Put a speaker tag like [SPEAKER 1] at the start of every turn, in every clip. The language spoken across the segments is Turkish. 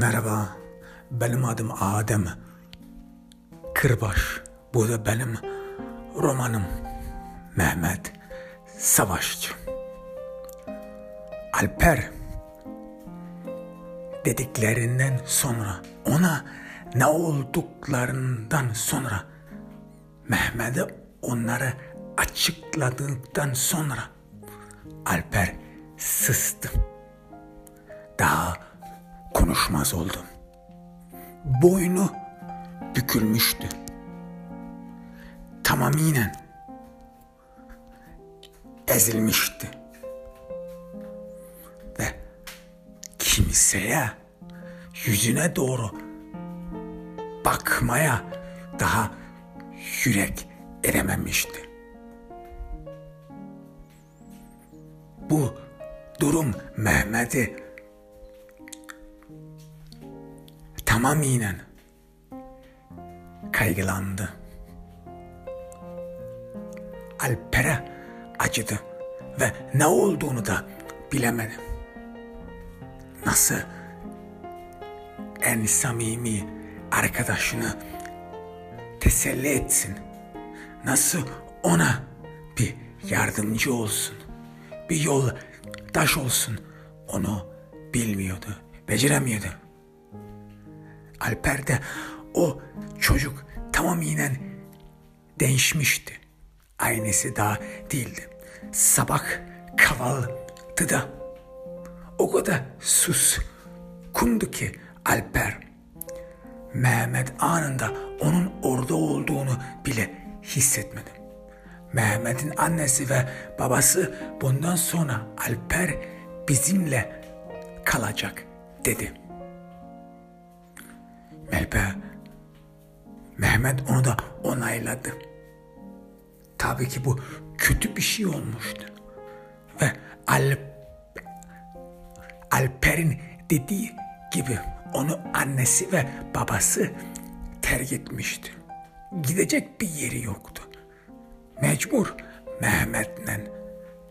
[SPEAKER 1] Merhaba, benim adım Adem. Kırbaş, bu da benim romanım. Mehmet Savaşçı. Alper dediklerinden sonra ona ne olduklarından sonra Mehmet'e onları açıkladıktan sonra Alper sıstı. Daha konuşmaz oldu. Boynu bükülmüştü. Tamamiyen ezilmişti. Ve kimseye yüzüne doğru bakmaya daha yürek erememişti. Bu durum Mehmet'i tamamiyen kaygılandı. Alper'e acıdı ve ne olduğunu da bilemedi. Nasıl en samimi arkadaşını teselli etsin? Nasıl ona bir yardımcı olsun? Bir yol taş olsun? Onu bilmiyordu, beceremiyordu. Alper de o çocuk tamamiyen değişmişti. Aynısı daha değildi. Sabah kahvaltıda o kadar sus kundu ki Alper. Mehmet anında onun orada olduğunu bile hissetmedi. Mehmet'in annesi ve babası bundan sonra Alper bizimle kalacak dedi. Melpe Mehmet onu da onayladı. Tabii ki bu kötü bir şey olmuştu. Ve Alp, Alper'in dediği gibi onu annesi ve babası terk etmişti. Gidecek bir yeri yoktu. Mecbur Mehmet'le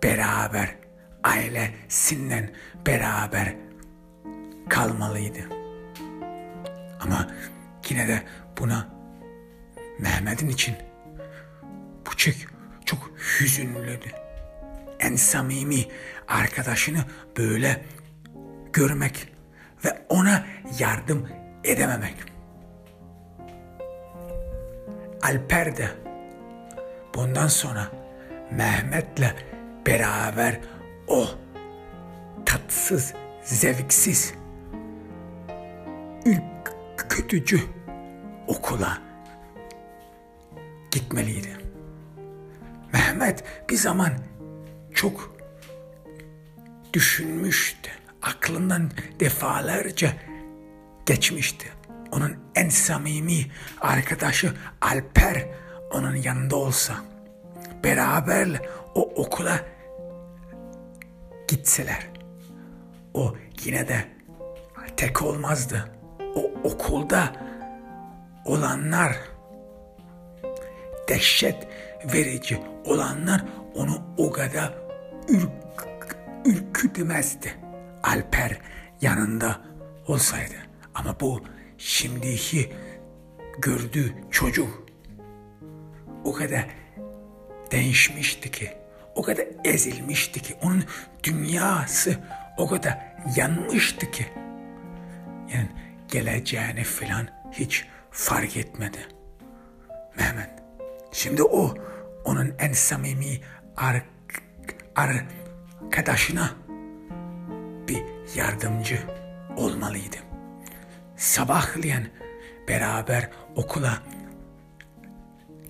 [SPEAKER 1] beraber, ailesinden beraber kalmalıydı. Ama yine de buna Mehmet'in için bu çek çok hüzünlüydü. En samimi arkadaşını böyle görmek ve ona yardım edememek. Alper de bundan sonra Mehmet'le beraber o tatsız, zevksiz, ürkütücü okula gitmeliydi. Mehmet bir zaman çok düşünmüştü. Aklından defalarca geçmişti. Onun en samimi arkadaşı Alper onun yanında olsa, beraber o okula gitseler, o yine de tek olmazdı. O okulda olanlar dehşet verici olanlar onu o kadar ürk, ürkütmezdi. Alper yanında olsaydı. Ama bu şimdiki gördüğü çocuk o kadar değişmişti ki, o kadar ezilmişti ki, onun dünyası o kadar yanmıştı ki. Yani geleceğini filan hiç fark etmedi. Mehmet. Şimdi o onun en samimi ar arkadaşına bir yardımcı olmalıydı. Sabahleyen beraber okula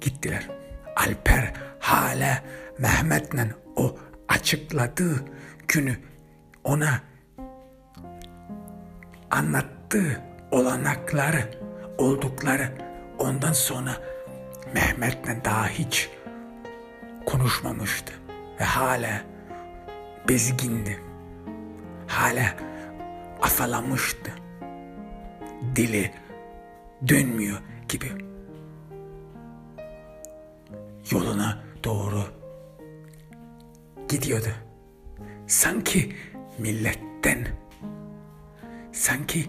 [SPEAKER 1] gittiler. Alper hala Mehmet'le o açıkladığı günü ona anlattığı olanakları oldukları ondan sonra Mehmet'le daha hiç konuşmamıştı ve hala bezgindi. Hala afalamıştı. Dili dönmüyor gibi. Yoluna doğru gidiyordu. Sanki milletten, sanki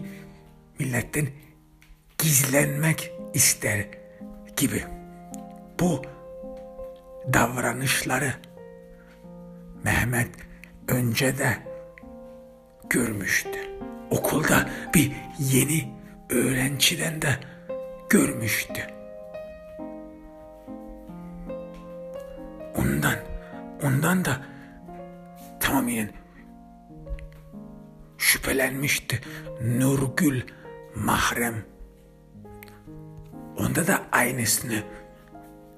[SPEAKER 1] milletten gizlenmek ister gibi. Bu davranışları Mehmet önce de görmüştü. Okulda bir yeni öğrenciden de görmüştü. Ondan, ondan da tamamen şüphelenmişti. Nurgül mahrem. Onda da aynısını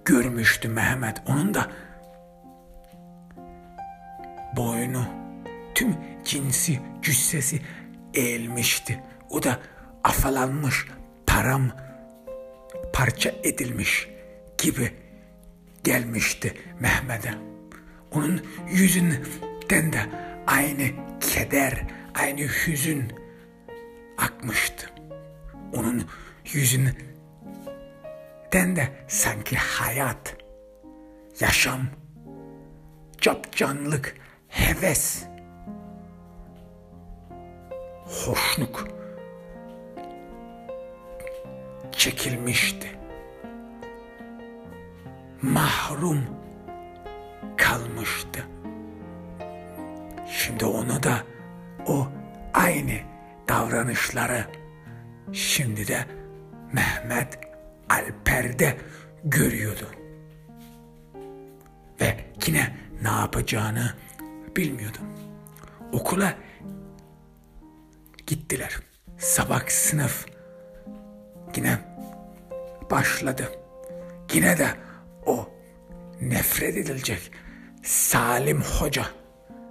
[SPEAKER 1] görmüştü Mehmet. Onun da boynu, tüm cinsi, cüssesi eğilmişti. O da afalanmış, param parça edilmiş gibi gelmişti Mehmet'e. Onun yüzünden de aynı keder, aynı hüzün akmıştı. Onun yüzünden de sanki hayat, yaşam, capcanlık, heves, hoşnuk çekilmişti. Mahrum kalmıştı. Şimdi onu da o aynı davranışları şimdi de Mehmet Alper'de görüyordu. Ve yine ne yapacağını bilmiyordu. Okula gittiler. Sabah sınıf yine başladı. Yine de o nefret edilecek Salim Hoca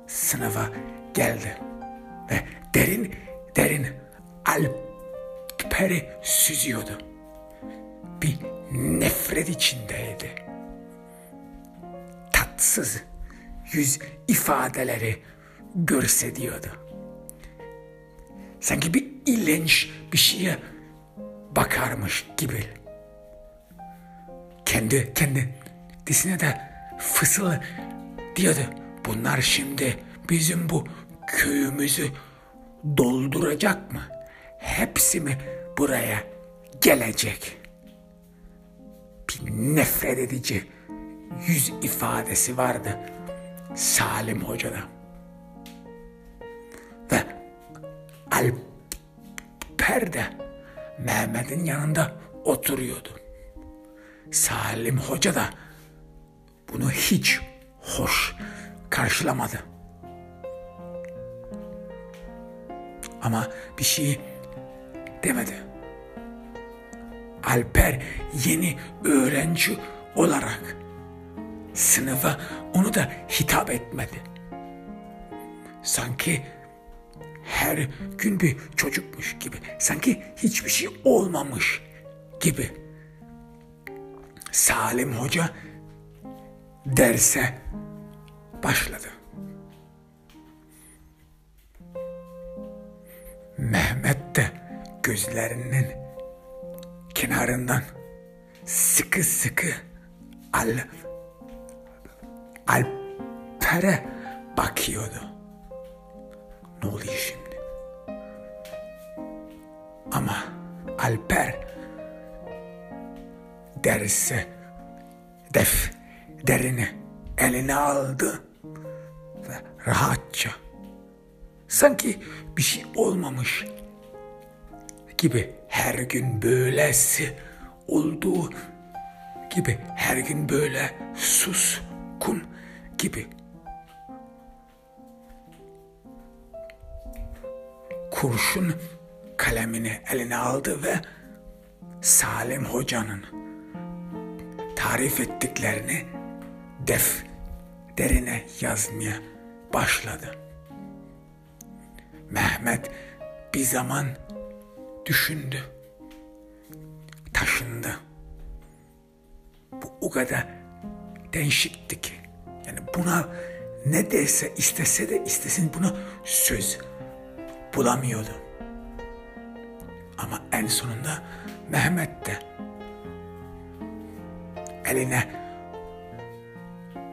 [SPEAKER 1] sınıfa geldi ve derin derin Alper'i süzüyordu. Bir nefret içindeydi. Tatsız yüz ifadeleri görse diyordu. Sanki bir ilenç bir şeye bakarmış gibi. Kendi kendi disine de fısıl diyordu. Bunlar şimdi bizim bu köyümüzü dolduracak mı? Hepsi mi buraya gelecek? Bir nefret edici yüz ifadesi vardı Salim Hoca'da. Ve Alper de Mehmet'in yanında oturuyordu. Salim Hoca da bunu hiç hoş karşılamadı. Ama bir şey demedi. Alper yeni öğrenci olarak sınıfa onu da hitap etmedi. Sanki her gün bir çocukmuş gibi, sanki hiçbir şey olmamış gibi. Salim Hoca derse başladı. Mehmet de gözlerinin kenarından sıkı sıkı al Alper'e bakıyordu. Ne oluyor şimdi? Ama Alper derse def derini eline aldı ve rahatça sanki bir şey olmamış gibi her gün böylesi olduğu gibi her gün böyle sus kun gibi kurşun kalemini eline aldı ve Salim Hoca'nın tarif ettiklerini defterine yazmaya başladı. Mehmet bir zaman düşündü. Taşındı. Bu o kadar değişikti ki. Yani buna ne derse istese de istesin buna söz bulamıyordu. Ama en sonunda Mehmet de eline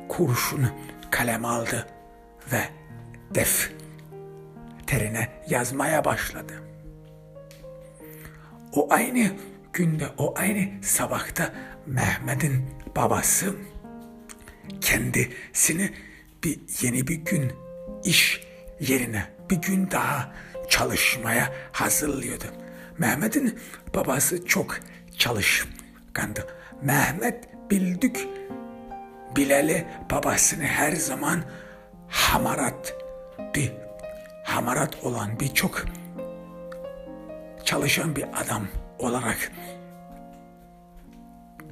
[SPEAKER 1] kurşun kalem aldı ve defterine yazmaya başladı. O aynı günde, o aynı sabahta Mehmet'in babası kendisini bir yeni bir gün iş yerine bir gün daha çalışmaya hazırlıyordu. Mehmet'in babası çok çalışkandı. Mehmet bildik bileli babasını her zaman hamarat bir hamarat olan bir çok çalışan bir adam olarak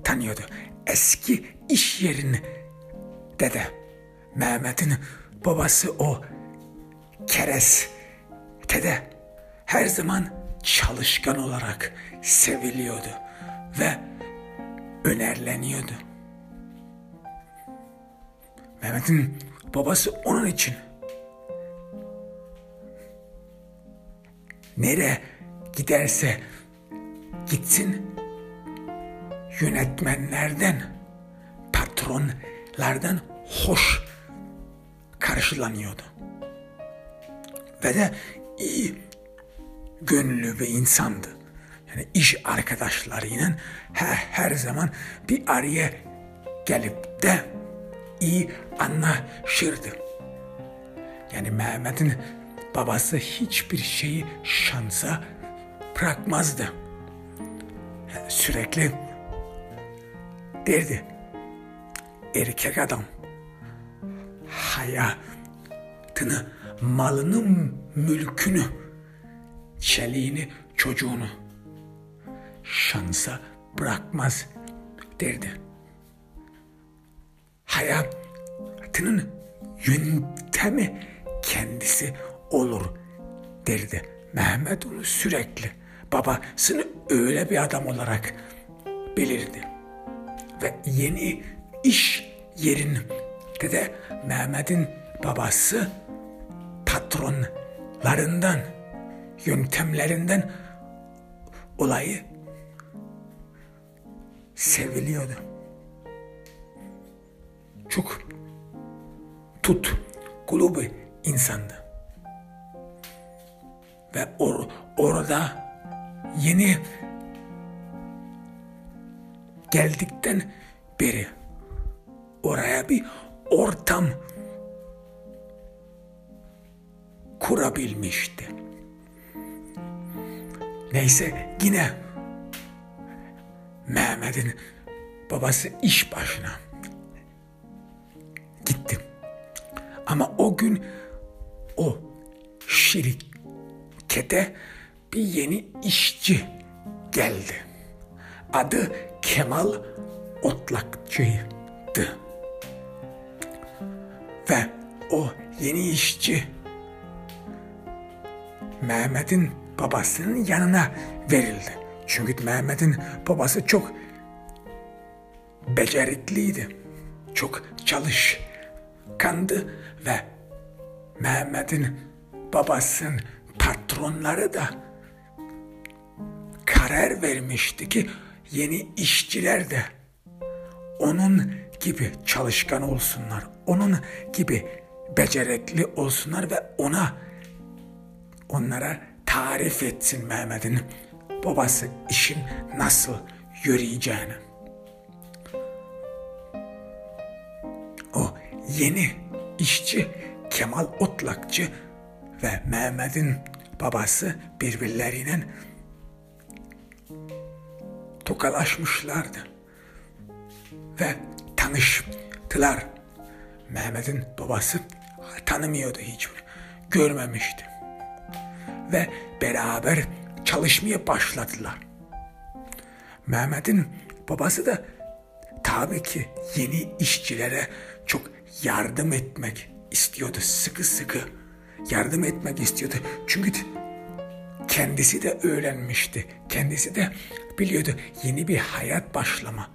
[SPEAKER 1] tanıyordu. Eski iş yerini dede Mehmet'in babası o keres dede her zaman çalışkan olarak seviliyordu ve önerleniyordu. Mehmet'in babası onun için nereye giderse gitsin yönetmenlerden, patronlardan hoş karşılanıyordu. Ve de iyi gönüllü bir insandı. Yani iş arkadaşlarıyla her, her zaman bir araya gelip de iyi anlaşırdı. Yani Mehmet'in babası hiçbir şeyi şansa bırakmazdı. Sürekli derdi. Erkek adam hayatını, malını, mülkünü, çeliğini, çocuğunu şansa bırakmaz derdi. Hayatının yöntemi kendisi olur derdi. Mehmet onu sürekli babasını öyle bir adam olarak belirdi. Ve yeni iş yerinde de Mehmet'in babası patronlarından, yöntemlerinden olayı seviliyordu. Çok tut kulübü insandı. Ve or orada yeni geldikten beri oraya bir ortam kurabilmişti. Neyse yine Mehmet'in babası iş başına gitti. Ama o gün o şirkete bir yeni işçi geldi. Adı Kemal Otlakçı'ydı. Ve o yeni işçi Mehmet'in babasının yanına verildi. Çünkü Mehmet'in babası çok becerikliydi. Çok çalışkandı ve Mehmet'in babasının patronları da karar vermişti ki yeni işçiler de onun gibi çalışkan olsunlar. Onun gibi becerikli olsunlar ve ona onlara tarif etsin Mehmet'in babası işin nasıl yürüyeceğini. O yeni işçi Kemal Otlakçı ve Mehmet'in babası birbirlerine tokalaşmışlardı. Ve tanıştılar. Mehmet'in babası tanımıyordu hiç. Görmemişti. Ve beraber çalışmaya başladılar. Mehmet'in babası da tabii ki yeni işçilere çok yardım etmek istiyordu. Sıkı sıkı yardım etmek istiyordu. Çünkü kendisi de öğrenmişti. Kendisi de biliyordu yeni bir hayat başlama.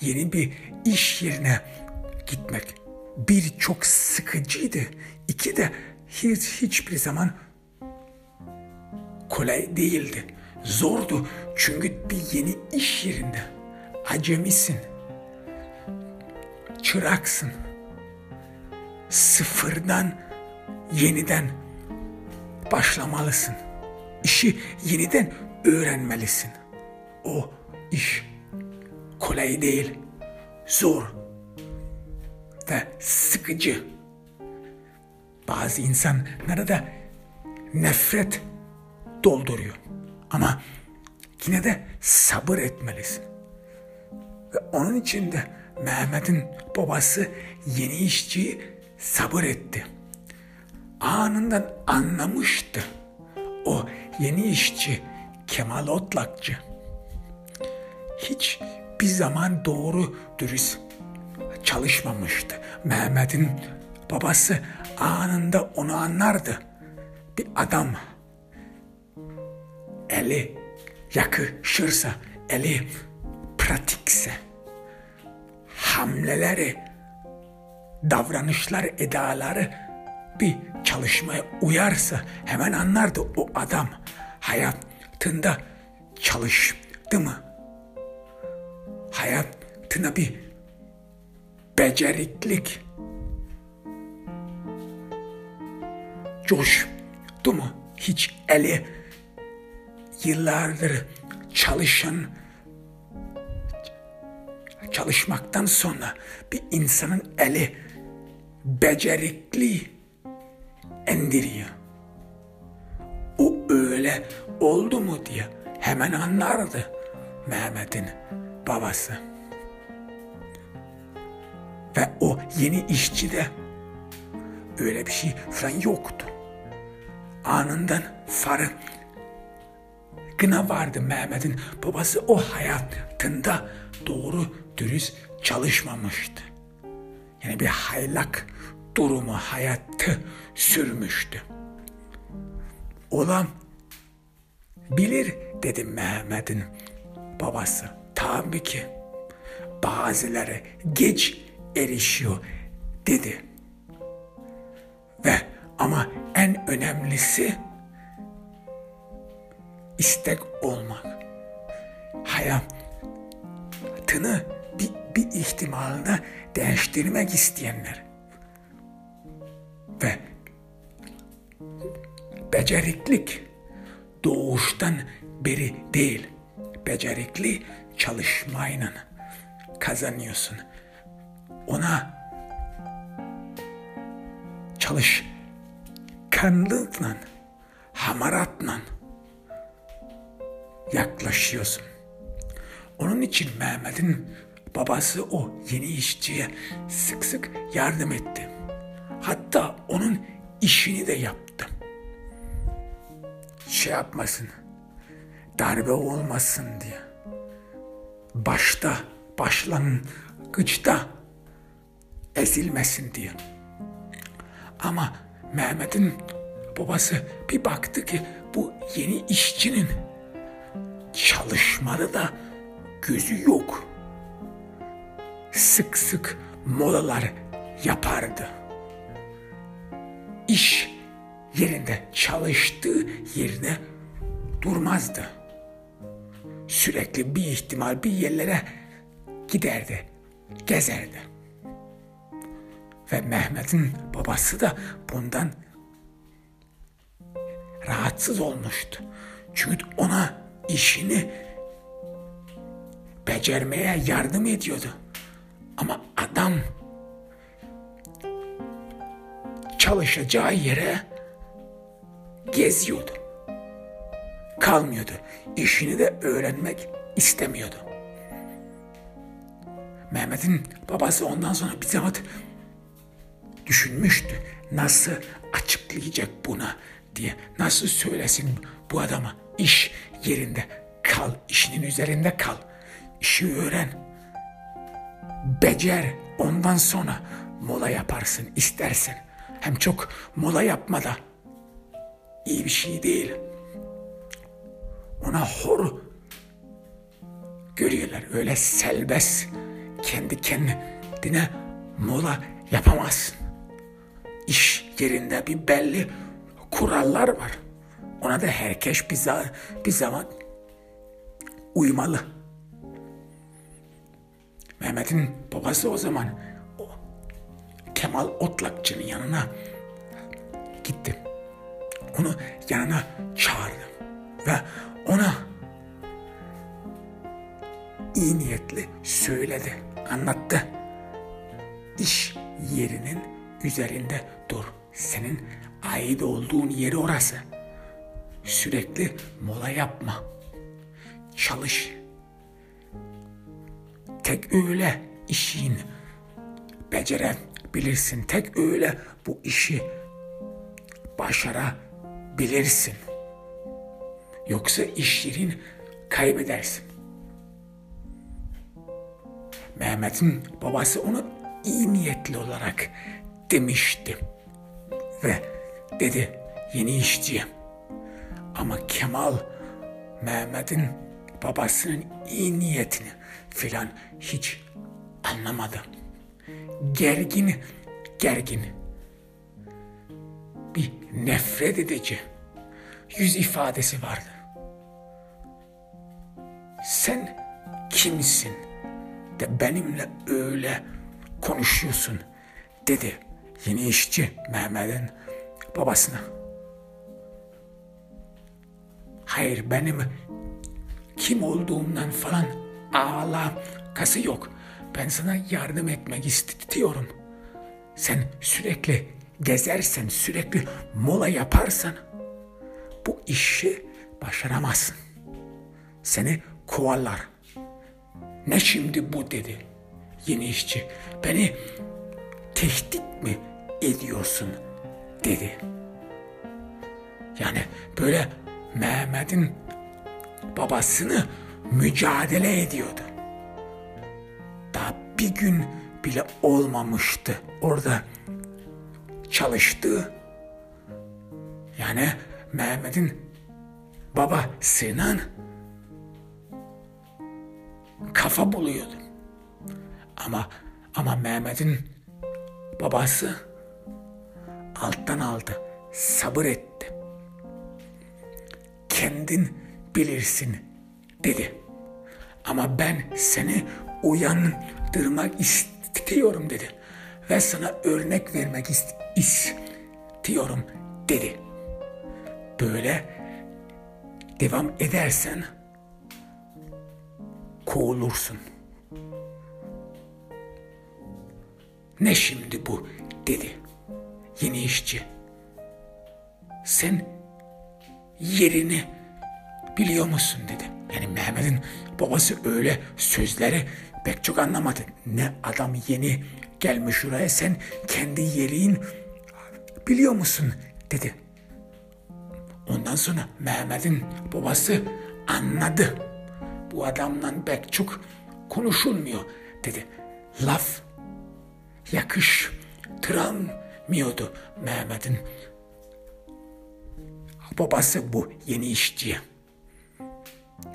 [SPEAKER 1] Yeni bir iş yerine gitmek. Bir çok sıkıcıydı. İki de hiç, hiçbir zaman kolay değildi. Zordu çünkü bir yeni iş yerinde acemisin. Çıraksın. Sıfırdan yeniden başlamalısın. İşi yeniden öğrenmelisin. O iş kolay değil, zor ve sıkıcı. Bazı insanlara da nefret dolduruyor. Ama yine de sabır etmelisin. Ve onun için de Mehmet'in babası yeni işçiyi sabır etti. Anından anlamıştı. O yeni işçi Kemal Otlakçı. Hiç bir zaman doğru dürüst çalışmamıştı. Mehmet'in babası anında onu anlardı. Bir adam eli yakışırsa, eli pratikse, hamleleri, davranışlar, edaları bir çalışmaya uyarsa hemen anlardı o adam hayatında çalıştı mı? Hayatına bir beceriklik coştu mu? Hiç eli yıllardır çalışan çalışmaktan sonra bir insanın eli becerikli endiriyor. O öyle oldu mu diye hemen anlardı Mehmet'in babası. Ve o yeni işçi de öyle bir şey falan yoktu. Anından farı gına vardı Mehmet'in babası o hayatında doğru dürüst çalışmamıştı. Yani bir haylak durumu hayatı sürmüştü. Olan bilir dedi Mehmet'in babası. Tabii ki bazıları geç erişiyor dedi. Ve ama en önemlisi istek olmak. Hayatını bir, bir ihtimalde değiştirmek isteyenler. Ve beceriklik doğuştan beri değil. Becerikli çalışmayla kazanıyorsun. Ona çalış kanlılıkla, hamaratla yaklaşıyorsun. Onun için Mehmet'in babası o yeni işçiye sık sık yardım etti. Hatta onun işini de yaptı. Şey yapmasın, darbe olmasın diye. Başta, başlangıçta ezilmesin diye. Ama Mehmet'in babası bir baktı ki bu yeni işçinin çalışmalı da gözü yok. Sık sık molalar yapardı. İş yerinde çalıştığı yerine durmazdı. Sürekli bir ihtimal bir yerlere giderdi, gezerdi. Ve Mehmet'in babası da bundan rahatsız olmuştu. Çünkü ona işini becermeye yardım ediyordu. Ama adam çalışacağı yere geziyordu. Kalmıyordu. İşini de öğrenmek istemiyordu. Mehmet'in babası ondan sonra bir zaman düşünmüştü. Nasıl açıklayacak buna diye. Nasıl söylesin bu adama iş yerinde kal, işinin üzerinde kal. İşi öğren. Becer. Ondan sonra mola yaparsın istersen. Hem çok mola yapmada iyi bir şey değil. Ona hor görüyorlar. Öyle selbest kendi kendine mola yapamazsın. İş yerinde bir belli kurallar var. Ona da herkes bir, zaman, bir zaman uymalı. Mehmet'in babası o zaman o Kemal Otlakçı'nın yanına gitti. Onu yanına çağırdı ve ona iyi niyetli söyledi, anlattı. İş yerinin üzerinde dur. Senin ait olduğun yeri orası. Sürekli mola yapma. Çalış. Tek öyle işin becerebilirsin. Tek öyle bu işi başarabilirsin. Yoksa iş yerin kaybedersin. Mehmet'in babası onu iyi niyetli olarak demişti. Ve dedi yeni işçi. Ama Kemal Mehmet'in babasının iyi niyetini filan hiç anlamadı. Gergin, gergin. Bir nefret edici yüz ifadesi vardı. Sen kimsin de benimle öyle konuşuyorsun dedi yeni işçi Mehmet'in babasına. Hayır benim kim olduğumdan falan alakası yok. Ben sana yardım etmek istiyorum. Sen sürekli gezersen, sürekli mola yaparsan bu işi başaramazsın. Seni kovarlar. Ne şimdi bu dedi yeni işçi. Beni tehdit mi ediyorsun dedi. Yani böyle Mehmet'in babasını mücadele ediyordu. Daha bir gün bile olmamıştı orada çalıştığı. Yani Mehmet'in babasının kafa buluyordu. Ama ama Mehmet'in babası alttan aldı, sabır etti. Kendin bilirsin dedi. Ama ben seni uyandırmak istiyorum dedi. Ve sana örnek vermek istiyorum dedi. Böyle devam edersen kovulursun. Ne şimdi bu dedi yeni işçi. Sen yerini biliyor musun dedi. Yani Mehmet'in babası öyle sözleri pek çok anlamadı. Ne adam yeni gelmiş şuraya sen kendi yerin biliyor musun dedi. Ondan sonra Mehmet'in babası anladı. Bu adamla pek çok konuşulmuyor dedi. Laf yakıştıramıyordu Mehmet'in babası bu yeni işçiye.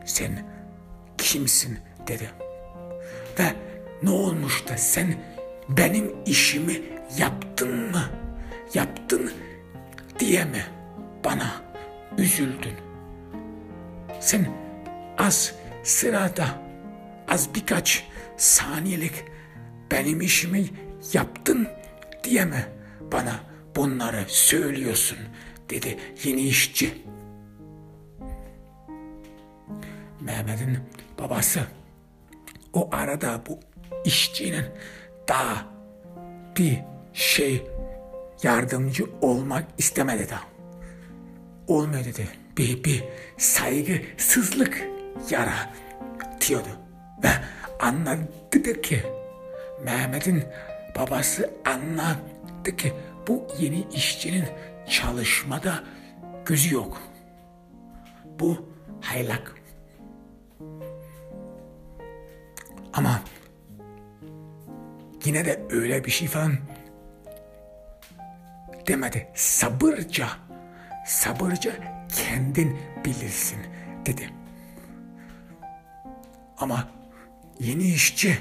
[SPEAKER 1] Sen kimsin dedi. Ve ne olmuş da sen benim işimi yaptın mı? Yaptın diye mi bana üzüldün? Sen az sırada az birkaç saniyelik benim işimi yaptın diye mi bana bunları söylüyorsun dedi yeni işçi. Mehmet'in babası o arada bu işçinin daha bir şey yardımcı olmak istemedi daha. Olmuyor dedi. Bir, bir saygısızlık yaratıyordu. Ve anladı ki Mehmet'in babası anladı ki bu yeni işçinin çalışmada gözü yok. Bu haylak. Ama yine de öyle bir şey falan demedi. Sabırca, sabırca kendin bilirsin dedi. Ama yeni işçi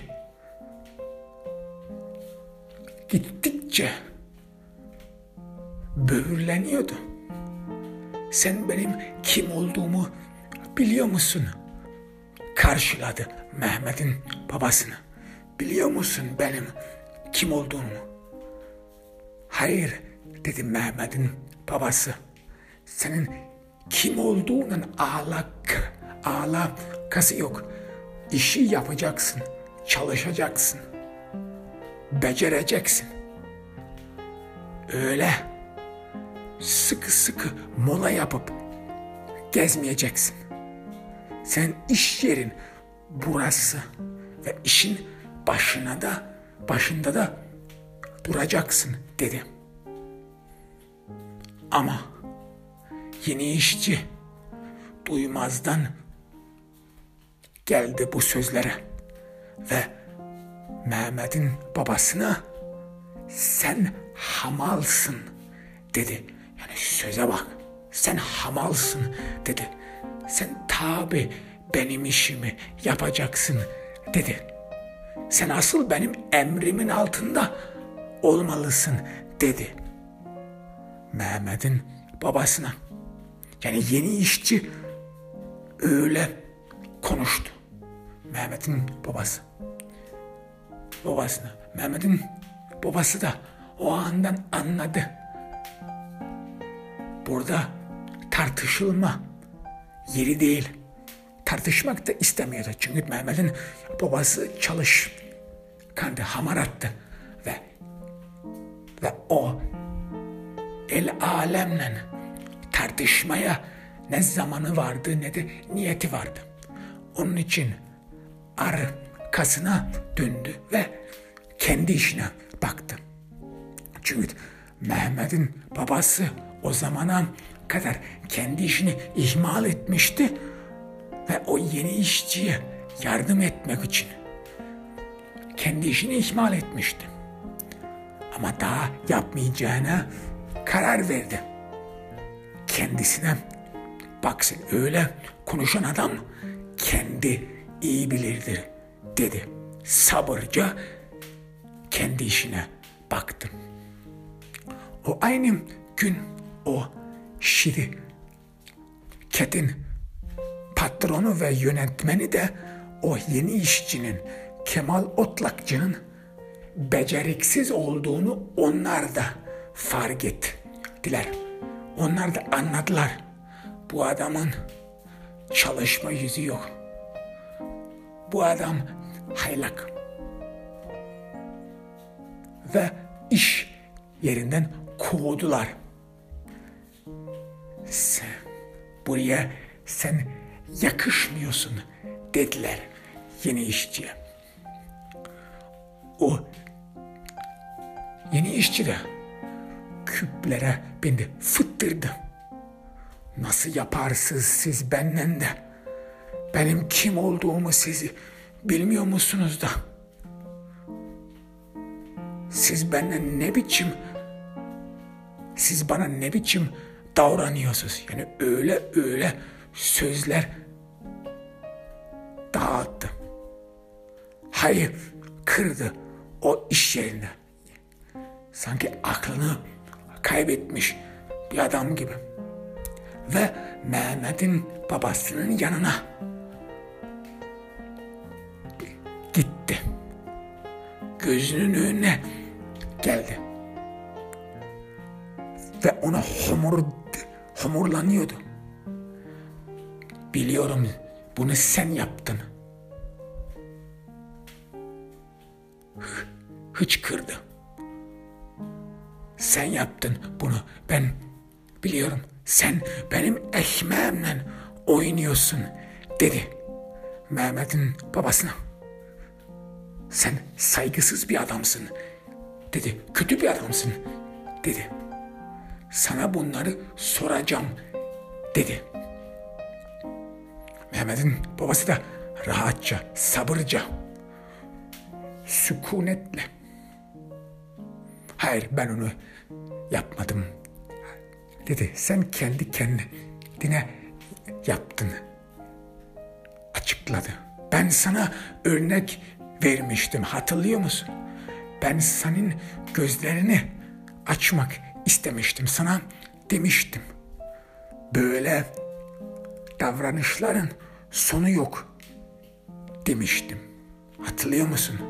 [SPEAKER 1] gittikçe böğürleniyordu. Sen benim kim olduğumu biliyor musun? Karşıladı Mehmet'in babasını. Biliyor musun benim kim olduğumu? Hayır dedi Mehmet'in babası. Senin kim olduğunun ağlak, ağlakası yok. İşi yapacaksın, çalışacaksın, becereceksin. Öyle sıkı sıkı mola yapıp gezmeyeceksin. Sen iş yerin burası ve işin başına da başında da duracaksın dedi. Ama yeni işçi duymazdan geldi bu sözlere ve Mehmet'in babasına sen hamalsın dedi. Yani söze bak sen hamalsın dedi. Sen tabi benim işimi yapacaksın dedi. Sen asıl benim emrimin altında olmalısın dedi. Mehmet'in babasına. Yani yeni işçi öyle konuştu. Mehmet'in babası. Babasına. Mehmet'in babası da o andan anladı. Burada tartışılma yeri değil. Tartışmak da istemiyordu. Çünkü Mehmet'in babası çalış kandı, hamarattı ve ve o el alemle tartışmaya ne zamanı vardı ne de niyeti vardı. Onun için arkasına döndü ve kendi işine baktı. Çünkü Mehmet'in babası o zamana kadar kendi işini ihmal etmişti ve o yeni işçiye yardım etmek için kendi işini ihmal etmişti. Ama daha yapmayacağına karar verdi. Kendisine baksın öyle konuşan adam kendi iyi bilirdir dedi. Sabırca kendi işine baktı. O aynı gün o şirketin patronu ve yönetmeni de o yeni işçinin Kemal Otlakçı'nın beceriksiz olduğunu onlar da fark ettiler. Onlar da anladılar. Bu adamın çalışma yüzü yok. Bu adam haylak. Ve iş yerinden kovdular. Sen, buraya sen yakışmıyorsun dediler yeni işçiye. O yeni işçi de küplere beni fıttırdı. Nasıl yaparsınız siz benden de? Benim kim olduğumu siz bilmiyor musunuz da? Siz benden ne biçim siz bana ne biçim davranıyorsunuz? Yani öyle öyle sözler dağıttı. Hayır kırdı o iş yerinde. Sanki aklını kaybetmiş bir adam gibi. Ve Mehmet'in babasının yanına gitti. Gözünün önüne geldi. Ve ona homur, homurlanıyordu. Biliyorum bunu sen yaptın. Hıçkırdı. Sen yaptın bunu. Ben biliyorum. Sen benim ekmeğimle oynuyorsun dedi. Mehmet'in babasına. Sen saygısız bir adamsın dedi. Kötü bir adamsın dedi. Sana bunları soracağım dedi. Mehmet'in babası da rahatça, sabırca, sükunetle. Hayır ben onu yapmadım dedi. Sen kendi kendine yaptın. Açıkladı. Ben sana örnek vermiştim hatırlıyor musun? Ben senin gözlerini açmak istemiştim. Sana demiştim. Böyle davranışların sonu yok demiştim. Hatırlıyor musun?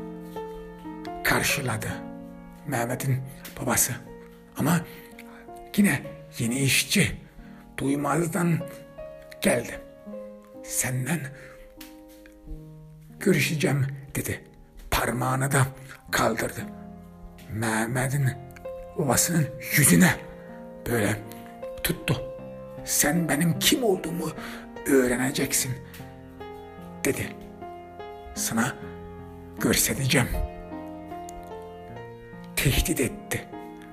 [SPEAKER 1] Karşıladı Mehmet'in babası. Ama yine yeni işçi duymazdan geldi. Senden görüşeceğim dedi. Parmağını da kaldırdı. Mehmet'in babasının yüzüne böyle tuttu. Sen benim kim olduğumu öğreneceksin dedi. Sana görsedeceğim. Tehdit etti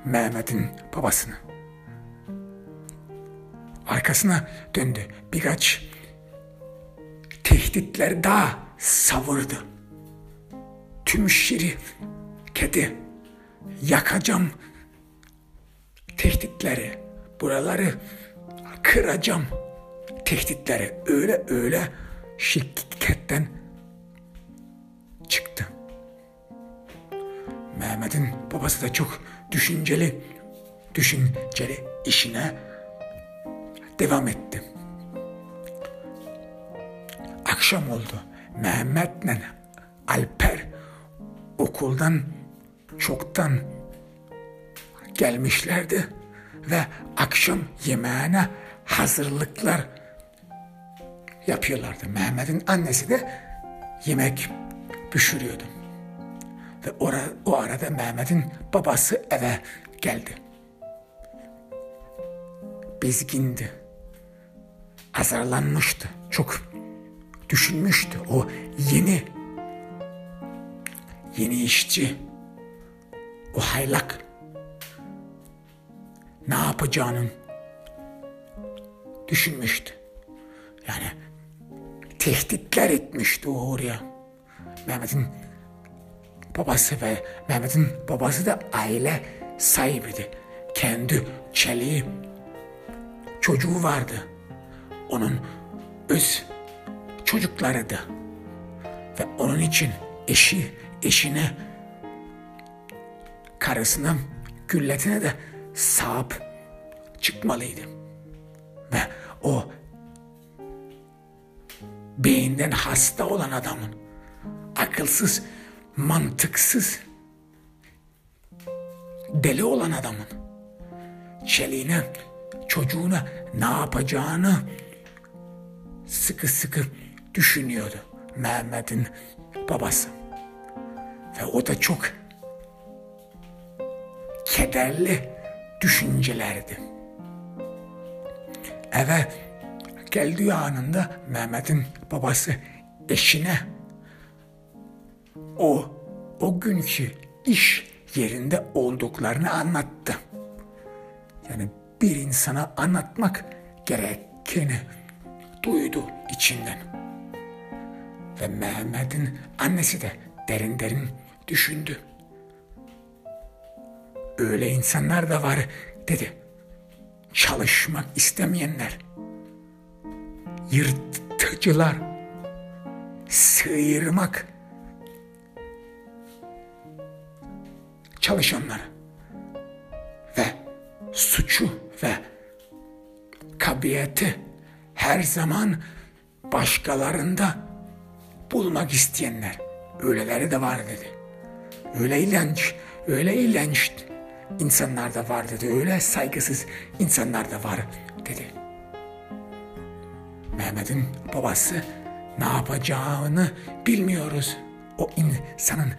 [SPEAKER 1] Mehmet'in babasını. Arkasına döndü. Birkaç tehditler daha savurdu. Tüm şiri kedi yakacağım tehditleri buraları kıracağım tehditleri öyle öyle şirketten çıktı. Mehmet'in babası da çok düşünceli, düşünceli işine devam etti. Akşam oldu. Mehmet'le Alper okuldan çoktan gelmişlerdi ve akşam yemeğine hazırlıklar yapıyorlardı. Mehmet'in annesi de yemek pişiriyordu. Ve ora, o arada Mehmet'in babası eve geldi. Bezgindi. Azarlanmıştı. Çok düşünmüştü. O yeni yeni işçi o haylak ne yapacağını düşünmüştü. Yani tehditler etmişti o oraya. Mehmet'in babası ve Mehmet'in babası da aile sahibiydi. Kendi çeliği çocuğu vardı. Onun öz çocuklarıydı. Ve onun için eşi, eşine, karısına, gülletine de sahip çıkmalıydı. Ve o beyinden hasta olan adamın akılsız, mantıksız, deli olan adamın çeliğine, çocuğuna ne yapacağını sıkı sıkı düşünüyordu Mehmet'in babası. Ve o da çok kederli düşüncelerdi. Eve geldiği anında Mehmet'in babası eşine o o günkü iş yerinde olduklarını anlattı. Yani bir insana anlatmak gerekeni duydu içinden. Ve Mehmet'in annesi de derin derin düşündü. Öyle insanlar da var dedi. Çalışmak istemeyenler. Yırtıcılar. Sıyırmak. Çalışanlar. Ve suçu ve kabiyeti her zaman başkalarında bulmak isteyenler. Öyleleri de var dedi. Öyle ilenç, öyle ilenç insanlar da var dedi. Öyle saygısız insanlar da var dedi. Mehmet'in babası ne yapacağını bilmiyoruz. O insanın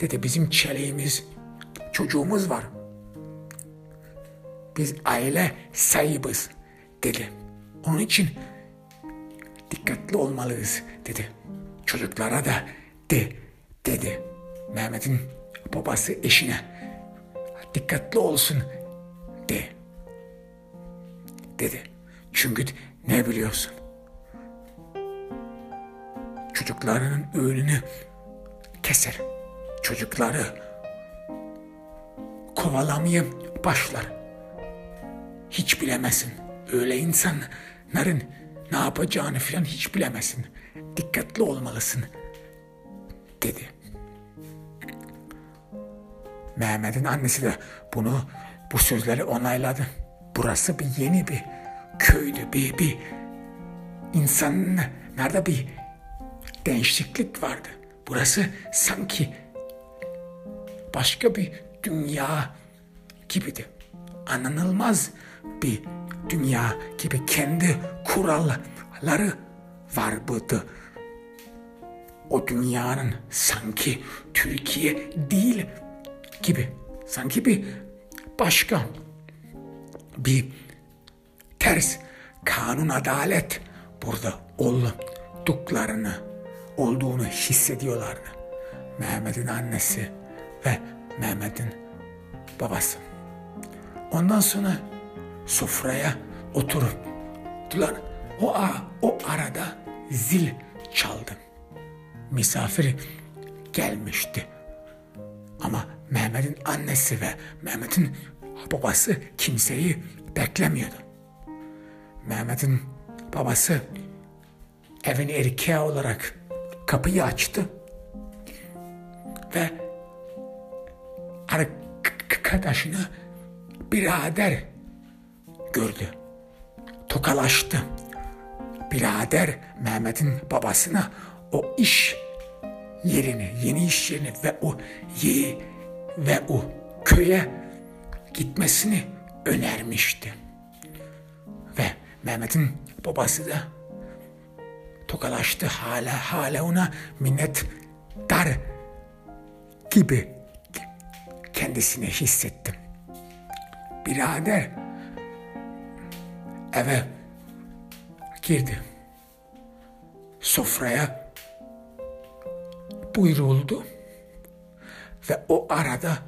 [SPEAKER 1] dedi bizim çeleğimiz, çocuğumuz var. Biz aile sahibiz dedi. Onun için dikkatli olmalıyız dedi. Çocuklara da de dedi. Mehmet'in babası eşine dikkatli olsun de dedi. Çünkü ne biliyorsun? Çocuklarının önünü keser. Çocukları kovalamaya başlar. Hiç bilemezsin. Öyle insanların ne yapacağını filan hiç bilemezsin. Dikkatli olmalısın dedi. Mehmet'in annesi de bunu bu sözleri onayladı. Burası bir yeni bir köydü, bir, bir insan nerede bir değişiklik vardı. Burası sanki başka bir dünya gibiydi. Anlanılmaz bir dünya gibi kendi kuralları var buydu. o dünyanın sanki Türkiye değil gibi. Sanki bir başka bir ters kanun adalet burada olduklarını olduğunu hissediyorlardı. Mehmet'in annesi ve Mehmet'in babası. Ondan sonra sofraya oturdular. O, o arada zil çaldı. Misafir gelmişti. Ama Mehmet'in annesi ve Mehmet'in babası kimseyi beklemiyordu. Mehmet'in babası evin erkeği olarak kapıyı açtı ve arkadaşını birader gördü. Tokalaştı. Birader Mehmet'in babasına o iş yerini, yeni iş yerini ve o ye ve o köye gitmesini önermişti. Ve Mehmet'in babası da tokalaştı hala hala ona minnet dar gibi kendisini hissettim. Birader eve girdi. Sofraya buyuruldu ve o arada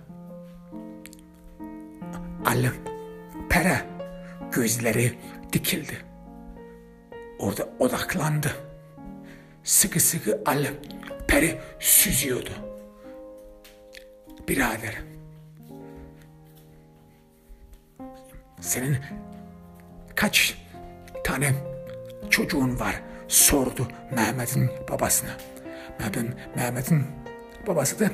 [SPEAKER 1] Ali Pere gözleri dikildi. Orada odaklandı. Sıkı sıkı Ali Peri süzüyordu. Birader senin kaç tane çocuğun var sordu Mehmet'in babasına. Mehmet'in Mehmet'in babası da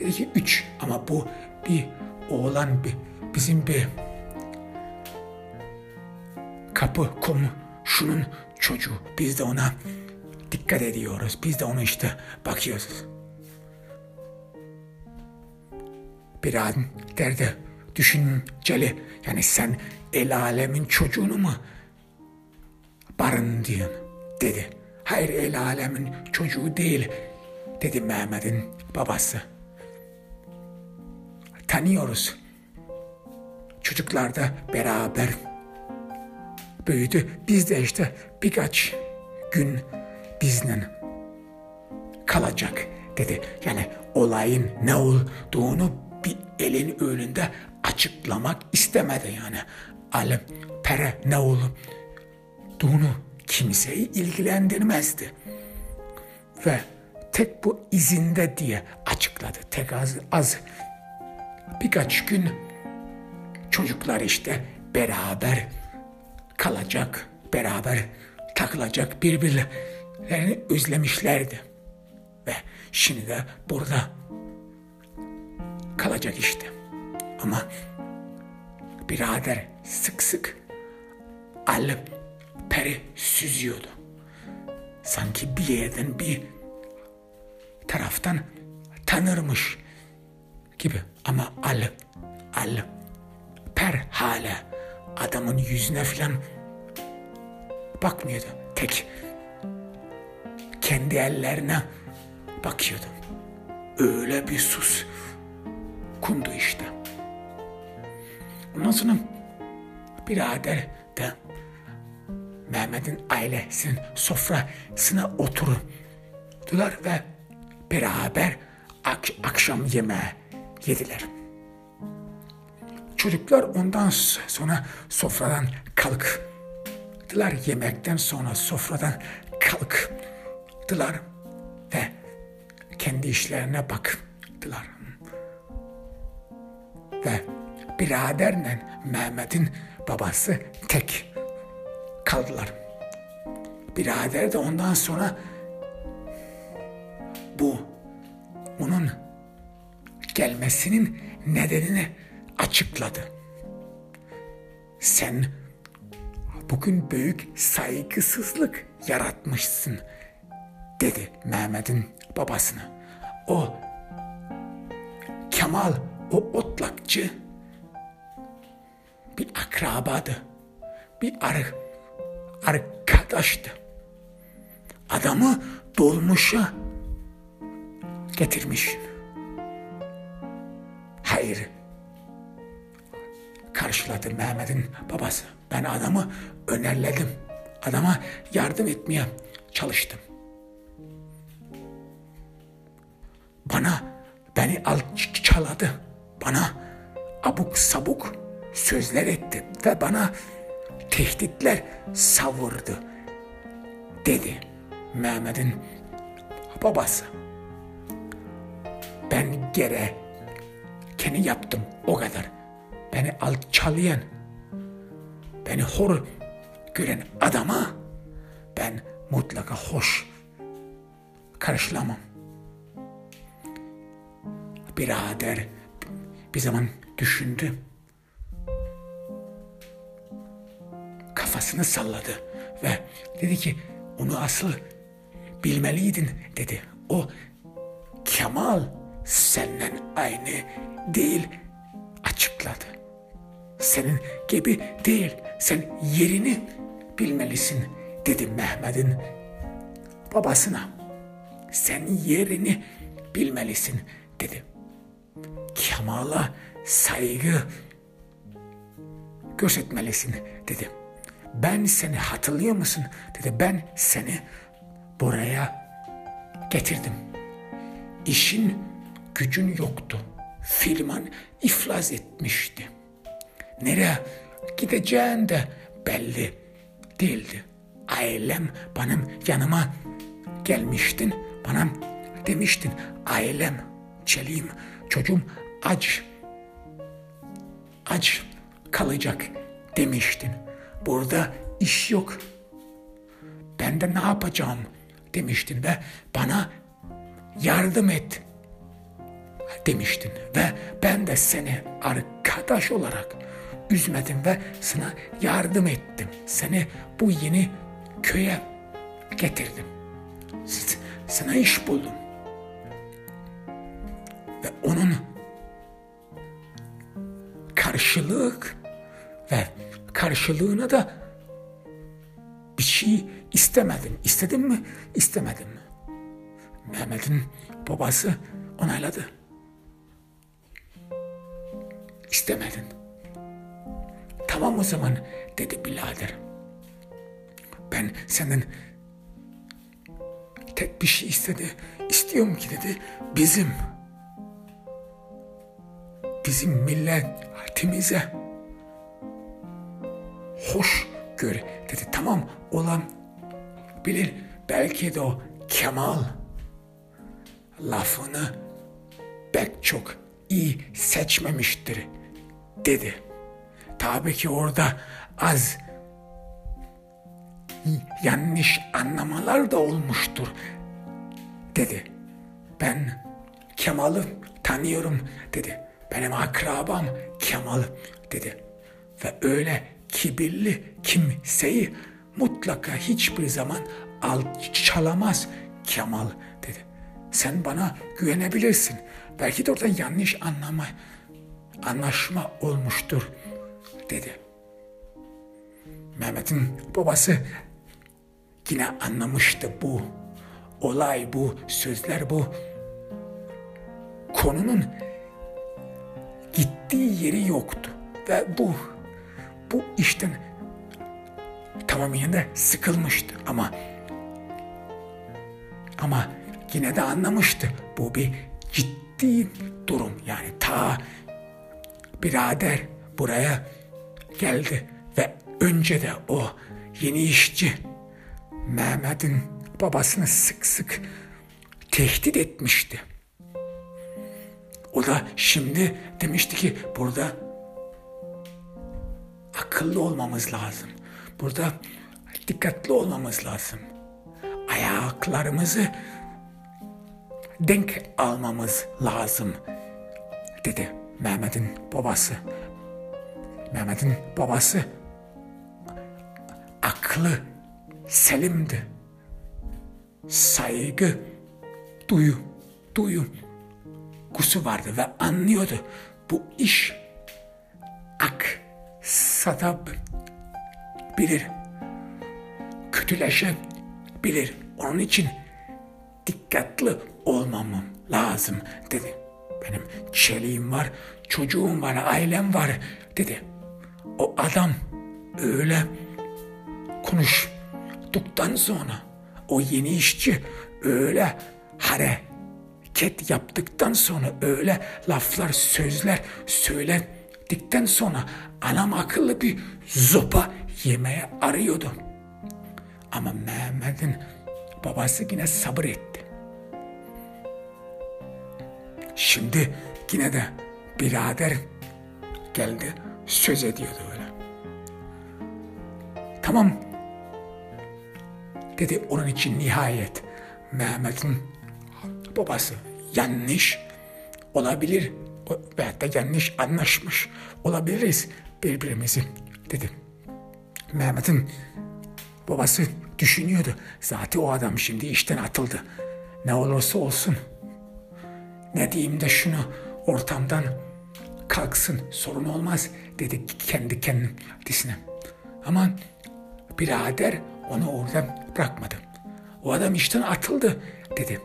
[SPEAKER 1] dedi ki üç ama bu bir oğlan bir bizim bir kapı şunun çocuğu. Biz de ona dikkat ediyoruz. Biz de ona işte bakıyoruz. Bir an derdi düşünceli. Yani sen el alemin çocuğunu mu barın diyorsun dedi. Hayır el alemin çocuğu değil dedi Mehmet'in babası. Tanıyoruz. Çocuklar da beraber büyüdü. Biz de işte birkaç gün bizden kalacak dedi. Yani olayın ne olduğunu bir elin önünde açıklamak istemedi yani. Alem pere ne olduğunu kimseyi ilgilendirmezdi. Ve tek bu izinde diye açıkladı. Tek az, az birkaç gün çocuklar işte beraber kalacak, beraber takılacak birbirlerini özlemişlerdi. Ve şimdi de burada kalacak işte. Ama birader sık sık alıp peri süzüyordu. Sanki bir yerden bir taraftan tanırmış gibi. Ama alıp alıp per hala adamın yüzüne filan bakmıyordu. Tek kendi ellerine bakıyordu. Öyle bir sus kundu işte. Ondan sonra birader de Mehmet'in ailesinin sofrasına oturdular ve beraber ak akşam yemeği yediler. Çocuklar ondan sonra sofradan kalktılar. Yemekten sonra sofradan kalktılar ve kendi işlerine baktılar. Ve biraderle Mehmet'in babası tek kaldılar. Birader de ondan sonra bu onun gelmesinin nedenini açıkladı. Sen bugün büyük saygısızlık yaratmışsın dedi Mehmet'in babasına. O Kemal o otlakçı bir akrabadı. Bir ar arkadaştı. Adamı dolmuşa getirmiş. Hayır. Karşıladı Mehmet'in babası. Ben adamı önerledim. Adama yardım etmeye çalıştım. Bana beni alçaladı. Bana abuk sabuk sözler etti ve bana tehditler savurdu dedi Mehmet'in babası. Ben gere kendi yaptım o kadar. Beni alçalayan, beni hor gören adama ben mutlaka hoş karşılamam. Birader bir zaman düşündü. Kafasını salladı ve dedi ki onu asıl bilmeliydin dedi. O Kemal senden aynı değil açıkladı. Senin gibi değil. Sen yerini bilmelisin dedi Mehmet'in babasına. Sen yerini bilmelisin dedi. Kemal'a saygı göstermelisin dedi. Ben seni hatırlıyor musun? Dedi ben seni buraya getirdim. İşin gücün yoktu. Filman iflas etmişti. Nereye gideceğin de belli değildi. Ailem benim yanıma gelmiştin. Bana demiştin ailem, çeliğim, çocuğum aç. Aç kalacak demiştin. Burada iş yok. Ben de ne yapacağım demiştin ve bana yardım et demiştin ve ben de seni arkadaş olarak üzmedim ve sana yardım ettim. Seni bu yeni köye getirdim. Sana iş buldum. Ve onun karşılık ve karşılığına da bir şey istemedim. İstedim mi? İstemedim? Mehmet'in babası onayladı. İstemedin. Tamam o zaman dedi birader. Ben senden tek bir şey istedi. İstiyorum ki dedi bizim bizim milletimize hoş gör dedi. Tamam olan bilir belki de o Kemal lafını pek çok iyi seçmemiştir dedi. Tabii ki orada az yanlış anlamalar da olmuştur dedi. Ben Kemal'ı tanıyorum dedi. Benim akrabam Kemal dedi. Ve öyle kibirli kimseyi mutlaka hiçbir zaman alçalamaz Kemal dedi. Sen bana güvenebilirsin. Belki de orada yanlış anlama, anlaşma olmuştur dedi. Mehmet'in babası yine anlamıştı bu olay, bu sözler, bu konunun gittiği yeri yoktu. Ve bu bu işten tamamıyla sıkılmıştı ama ama yine de anlamıştı. Bu bir ciddi durum. Yani ta birader buraya geldi ve önce de o yeni işçi Mehmet'in babasını sık sık tehdit etmişti. O da şimdi demişti ki burada akıllı olmamız lazım. Burada dikkatli olmamız lazım. Ayaklarımızı denk almamız lazım dedi Mehmet'in babası. Mehmet'in babası aklı selimdi. Saygı, duyu, duyu kusu vardı ve anlıyordu bu iş ak bilir, kötüleşebilir. Onun için dikkatli olmamam lazım dedi. Benim çeliğim var, çocuğum var, ailem var dedi. O adam öyle konuştuktan sonra o yeni işçi öyle hareket yaptıktan sonra öyle laflar, sözler söyledikten sonra anam akıllı bir zopa yemeye arıyordu. Ama Mehmet'in babası yine sabır etti. Şimdi yine de birader geldi söz ediyordu öyle. Tamam dedi onun için nihayet Mehmet'in babası yanlış olabilir veya da yanlış anlaşmış olabiliriz birbirimizi dedi. Mehmet'in babası düşünüyordu. Zaten o adam şimdi işten atıldı. Ne olursa olsun. Ne diyeyim de şunu ortamdan kalksın sorun olmaz dedi kendi kendisine. Ama birader onu orada bırakmadı. O adam işten atıldı dedi.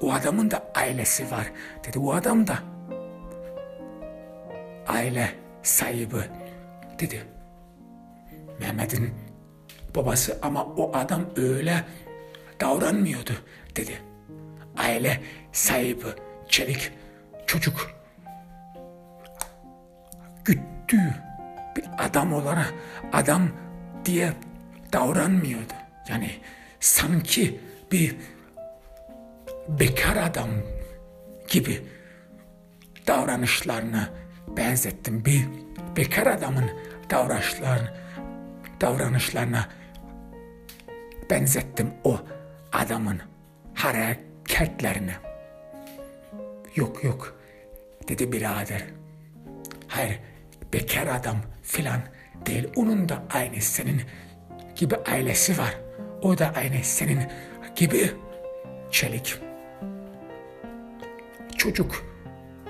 [SPEAKER 1] O adamın da ailesi var dedi. O adam da aile sahibi dedi. Mehmet'in babası ama o adam öyle davranmıyordu dedi. Aile sahibi, çelik, çocuk güttüğü bir adam olarak adam diye davranmıyordu. Yani sanki bir bekar adam gibi davranışlarına benzettim. Bir bekar adamın davranışlarına, davranışlarına benzettim o adamın hareketlerine. Yok yok dedi birader. Hayır bekar adam filan değil. Onun da aynı senin gibi ailesi var. O da aynı senin gibi çelik. Çocuk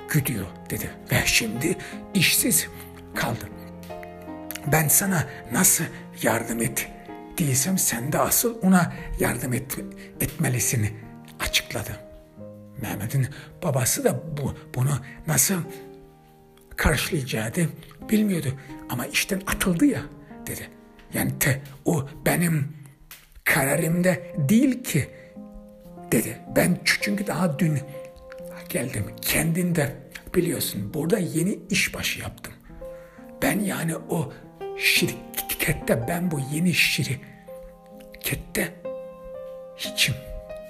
[SPEAKER 1] güdüyor dedi ve şimdi işsiz kaldı. Ben sana nasıl yardım et diysem sen de asıl ona yardım et, etmelisin açıkladı. Mehmet'in babası da bu, bunu nasıl karşılayacağını bilmiyordu. Ama işten atıldı ya dedi. Yani te, o benim kararımda değil ki dedi. Ben çünkü daha dün geldim. Kendin de biliyorsun burada yeni işbaşı yaptım. Ben yani o şirkette ben bu yeni şirkette hiçim.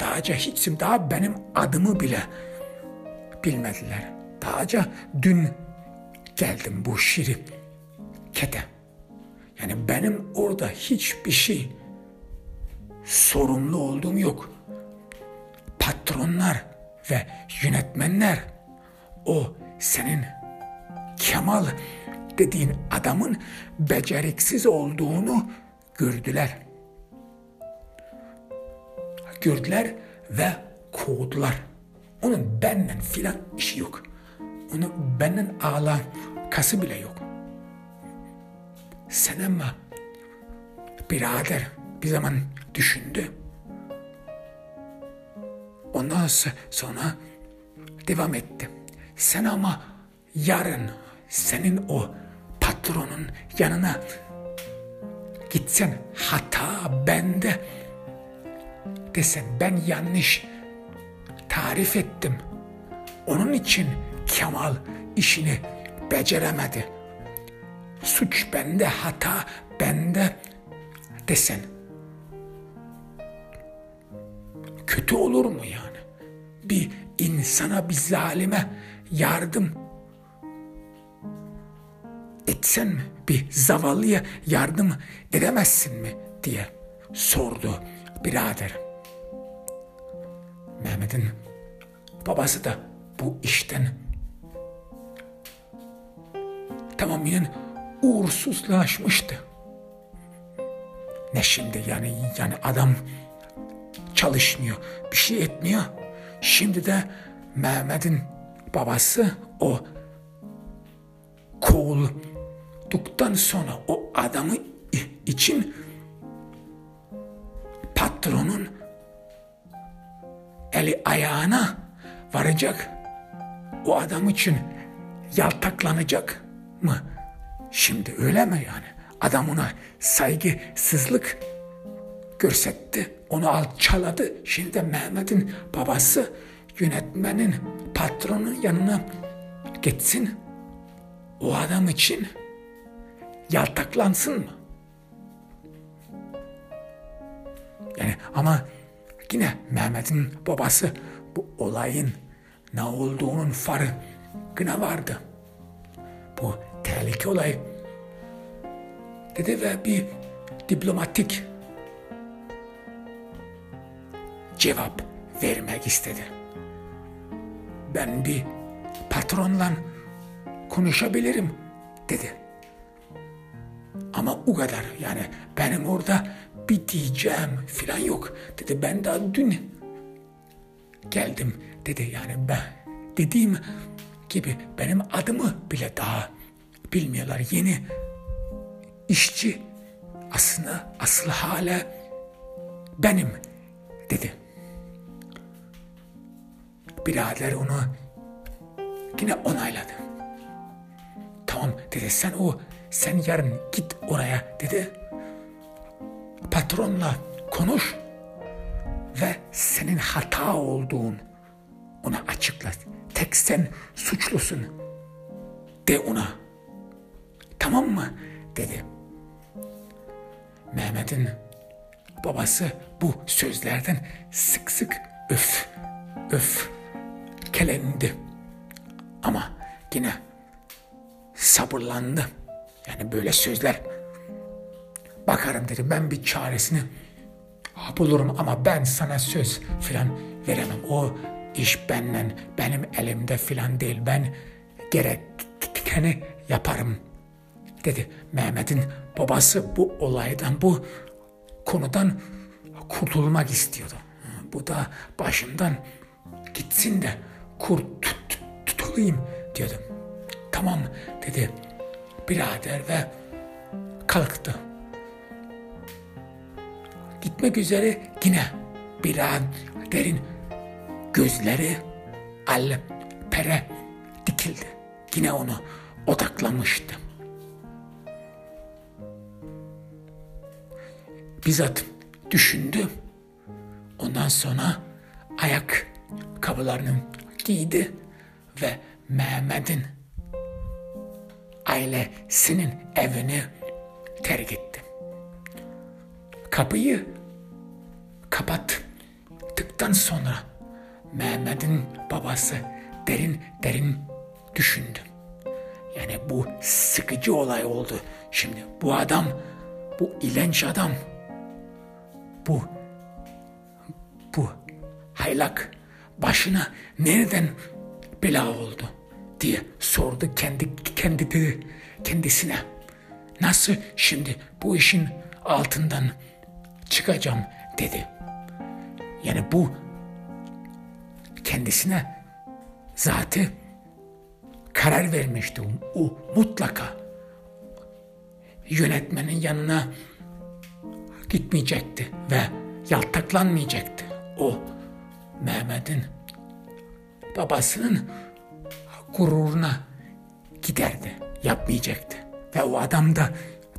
[SPEAKER 1] Dağca hiçim. Daha benim adımı bile bilmediler. Dağca dün geldim bu şirkete. Yani benim orada hiçbir şey sorumlu olduğum yok. Patronlar ve yönetmenler o senin Kemal dediğin adamın beceriksiz olduğunu gördüler. Gördüler ve kovdular. Onun benden filan işi yok. Onun benden alakası bile yok. Sen ama birader bir zaman düşündü. Ondan sonra devam etti. Sen ama yarın senin o patronun yanına gitsen hata bende desen ben yanlış tarif ettim. Onun için Kemal işini beceremedi. Suç bende, hata bende desen. Kötü olur mu yani? Bir insana, bir zalime yardım etsen mi? Bir zavallıya yardım edemezsin mi? diye sordu birader. Mehmet'in babası da bu işten tamamen uğursuzlaşmıştı. Ne şimdi yani yani adam çalışmıyor, bir şey etmiyor. Şimdi de Mehmet'in babası o kovulduktan sonra o adamı için patronun eli ayağına varacak. O adam için yaltaklanacak mı? Şimdi öyle mi yani? Adam ona saygısızlık görsetti. Onu alçaladı. Şimdi Mehmet'in babası yönetmenin, patronun yanına gitsin. O adam için yaltaklansın mı? Yani ama yine Mehmet'in babası bu olayın ne olduğunun farkına vardı. Bu tehlike olay dedi ve bir diplomatik cevap vermek istedi. Ben bir patronla konuşabilirim dedi. Ama o kadar yani benim orada bir diyeceğim filan yok dedi. Ben daha dün geldim dedi yani ben dediğim gibi benim adımı bile daha bilmiyorlar. Yeni işçi aslında asıl hala benim dedi. Birader onu yine onayladı. Tamam dedi sen o sen yarın git oraya dedi. Patronla konuş ve senin hata olduğun ona açıkla. Tek sen suçlusun de ona. Tamam mı? dedi. Mehmet'in babası bu sözlerden sık sık öf öf kelendi. Ama yine sabırlandı. Yani böyle sözler bakarım dedim ben bir çaresini bulurum ama ben sana söz filan veremem. O iş benden, benim elimde filan değil. Ben gerekeni yaparım dedi. Mehmet'in babası bu olaydan, bu konudan kurtulmak istiyordu. Bu da başımdan gitsin de kurtulayım diyordum. Tamam dedi birader ve kalktı. Gitmek üzere yine biraderin gözleri pere dikildi. Yine onu odaklamıştı. Bizzat düşündü. Ondan sonra ayak kapılarını giydi ve Mehmet'in ailesinin evini terk etti. Kapıyı kapattıktan sonra Mehmet'in babası derin derin düşündü. Yani bu sıkıcı olay oldu. Şimdi bu adam, bu ilenç adam, bu, bu haylak başına nereden bela oldu diye sordu kendi kendi kendisine. Nasıl şimdi bu işin altından çıkacağım dedi. Yani bu kendisine zatı karar vermişti. O mutlaka yönetmenin yanına gitmeyecekti ve yaltaklanmayacaktı. O Mehmet'in babasının gururuna giderdi, yapmayacaktı. Ve o adam da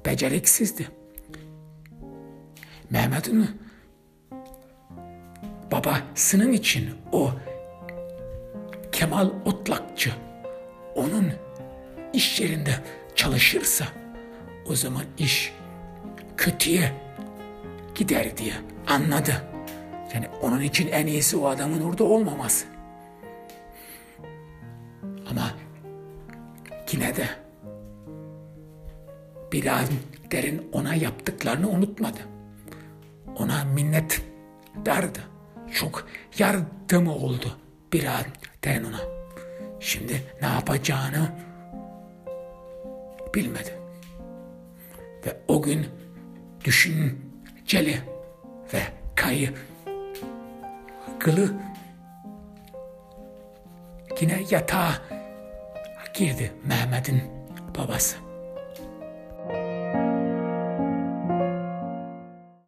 [SPEAKER 1] beceriksizdi. Mehmet'in babasının için o Kemal Otlakçı onun iş yerinde çalışırsa o zaman iş kötüye gider diye anladı. Yani onun için en iyisi o adamın orada olmaması. Ama yine de bir derin ona yaptıklarını unutmadı. Ona minnet dardı. Çok yardımı oldu bir derin ona. Şimdi ne yapacağını bilmedi. Ve o gün düşünceli ve kayı kılı yine yatağa girdi Mehmet'in babası.